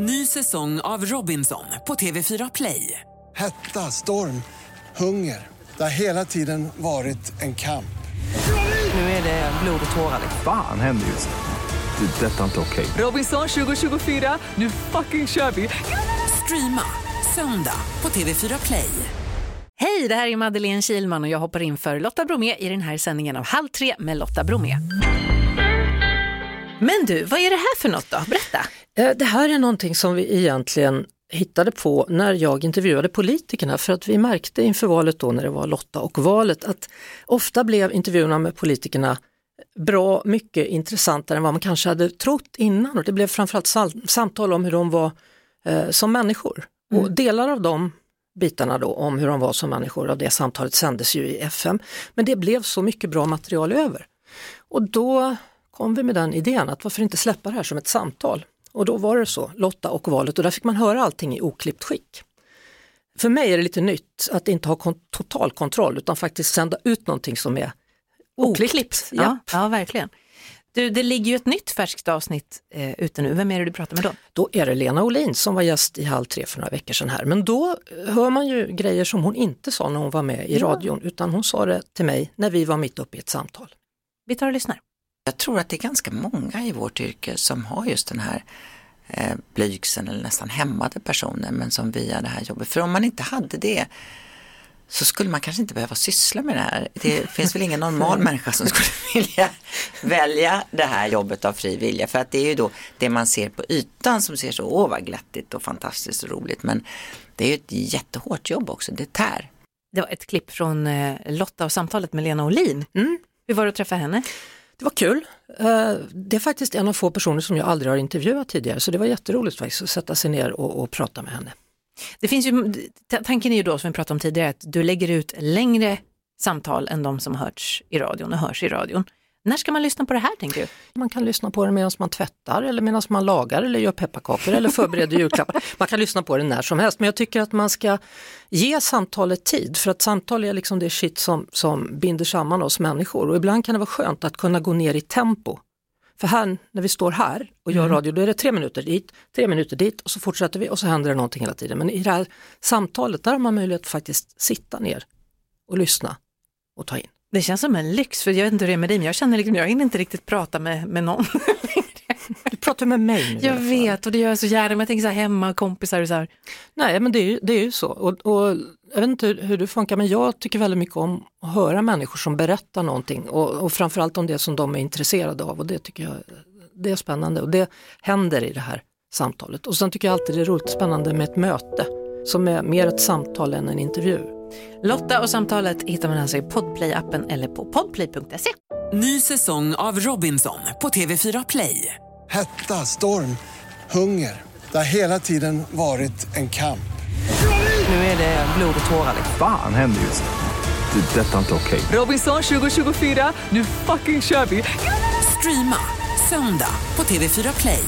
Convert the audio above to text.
Ny säsong av Robinson på TV4 Play. Hetta, storm, hunger. Det har hela tiden varit en kamp. Nu är det blod och tårar. Fan händer just nu. Det. är Detta är inte okej. Robinson 2024, nu fucking kör vi! Streama söndag på TV4 Play. Hej, det här är Madeleine Kilman och jag hoppar in för Lotta Bromé i den här sändningen av Halv tre med Lotta Bromé. Men du, vad är det här för något då? Berätta. Eh, Det här är någonting som vi egentligen hittade på när jag intervjuade politikerna för att vi märkte inför valet då när det var Lotta och valet att ofta blev intervjuerna med politikerna bra mycket intressantare än vad man kanske hade trott innan och det blev framförallt samtal om hur de var eh, som människor. Och delar av de bitarna då om hur de var som människor av det samtalet sändes ju i FM. Men det blev så mycket bra material över. Och då kom vi med den idén att varför inte släppa det här som ett samtal? Och då var det så, Lotta och valet och där fick man höra allting i oklippt skick. För mig är det lite nytt att inte ha kon- total kontroll utan faktiskt sända ut någonting som är oklippt. Ja, ja, verkligen. Du, det ligger ju ett nytt färskt avsnitt eh, ute nu. Vem är det du pratar med då? Då är det Lena Olin som var gäst i Halv tre för några veckor sedan här. Men då eh, hör man ju grejer som hon inte sa när hon var med i radion utan hon sa det till mig när vi var mitt uppe i ett samtal. Vi tar och lyssnar. Jag tror att det är ganska många i vårt yrke som har just den här eh, blygseln eller nästan hämmade personer men som via det här jobbet. För om man inte hade det så skulle man kanske inte behöva syssla med det här. Det finns väl ingen normal människa som skulle vilja välja det här jobbet av fri vilja. För att det är ju då det man ser på ytan som ser så, åh vad glättigt och fantastiskt och roligt. Men det är ju ett jättehårt jobb också, det tär. Det var ett klipp från eh, Lotta och samtalet med Lena Olin. Mm. Hur var det att träffa henne? Det var kul. Eh, det är faktiskt en av få personer som jag aldrig har intervjuat tidigare så det var jätteroligt faktiskt att sätta sig ner och, och prata med henne. Det finns ju, tanken är ju då som vi pratade om tidigare att du lägger ut längre samtal än de som hörts i radion och hörs i radion. När ska man lyssna på det här tänker du? Man kan lyssna på det medan man tvättar eller medan man lagar eller gör pepparkakor eller förbereder julklappar. Man kan lyssna på det när som helst men jag tycker att man ska ge samtalet tid för att samtal är liksom det shit som, som binder samman oss människor och ibland kan det vara skönt att kunna gå ner i tempo. För här, när vi står här och gör radio, då är det tre minuter dit, tre minuter dit och så fortsätter vi och så händer det någonting hela tiden. Men i det här samtalet, där har man möjlighet att faktiskt sitta ner och lyssna och ta in. Det känns som en lyx, för jag vet inte hur det är med dig, men jag känner liksom, jag hinner inte riktigt prata med, med någon. Du pratar med mig jag vet, och det gör jag så gärna, men jag tänker så här hemma, kompisar och så här. Nej, men det är ju, det är ju så. Och, och jag vet inte hur, hur det funkar, men jag tycker väldigt mycket om att höra människor som berättar någonting och, och framförallt om det som de är intresserade av och det tycker jag det är spännande och det händer i det här samtalet. Och sen tycker jag alltid det är roligt spännande med ett möte som är mer ett samtal än en intervju. Lotta och samtalet hittar man alltså i Podplay-appen eller på podplay.se. Ny säsong av Robinson på TV4 Play. Hetta, storm, hunger. Det har hela tiden varit en kamp. Nu är det blod och tårar. Fan händer just nu. Det. är Detta är inte okej. Robinson 2024, nu fucking kör vi! Streama söndag på TV4 Play.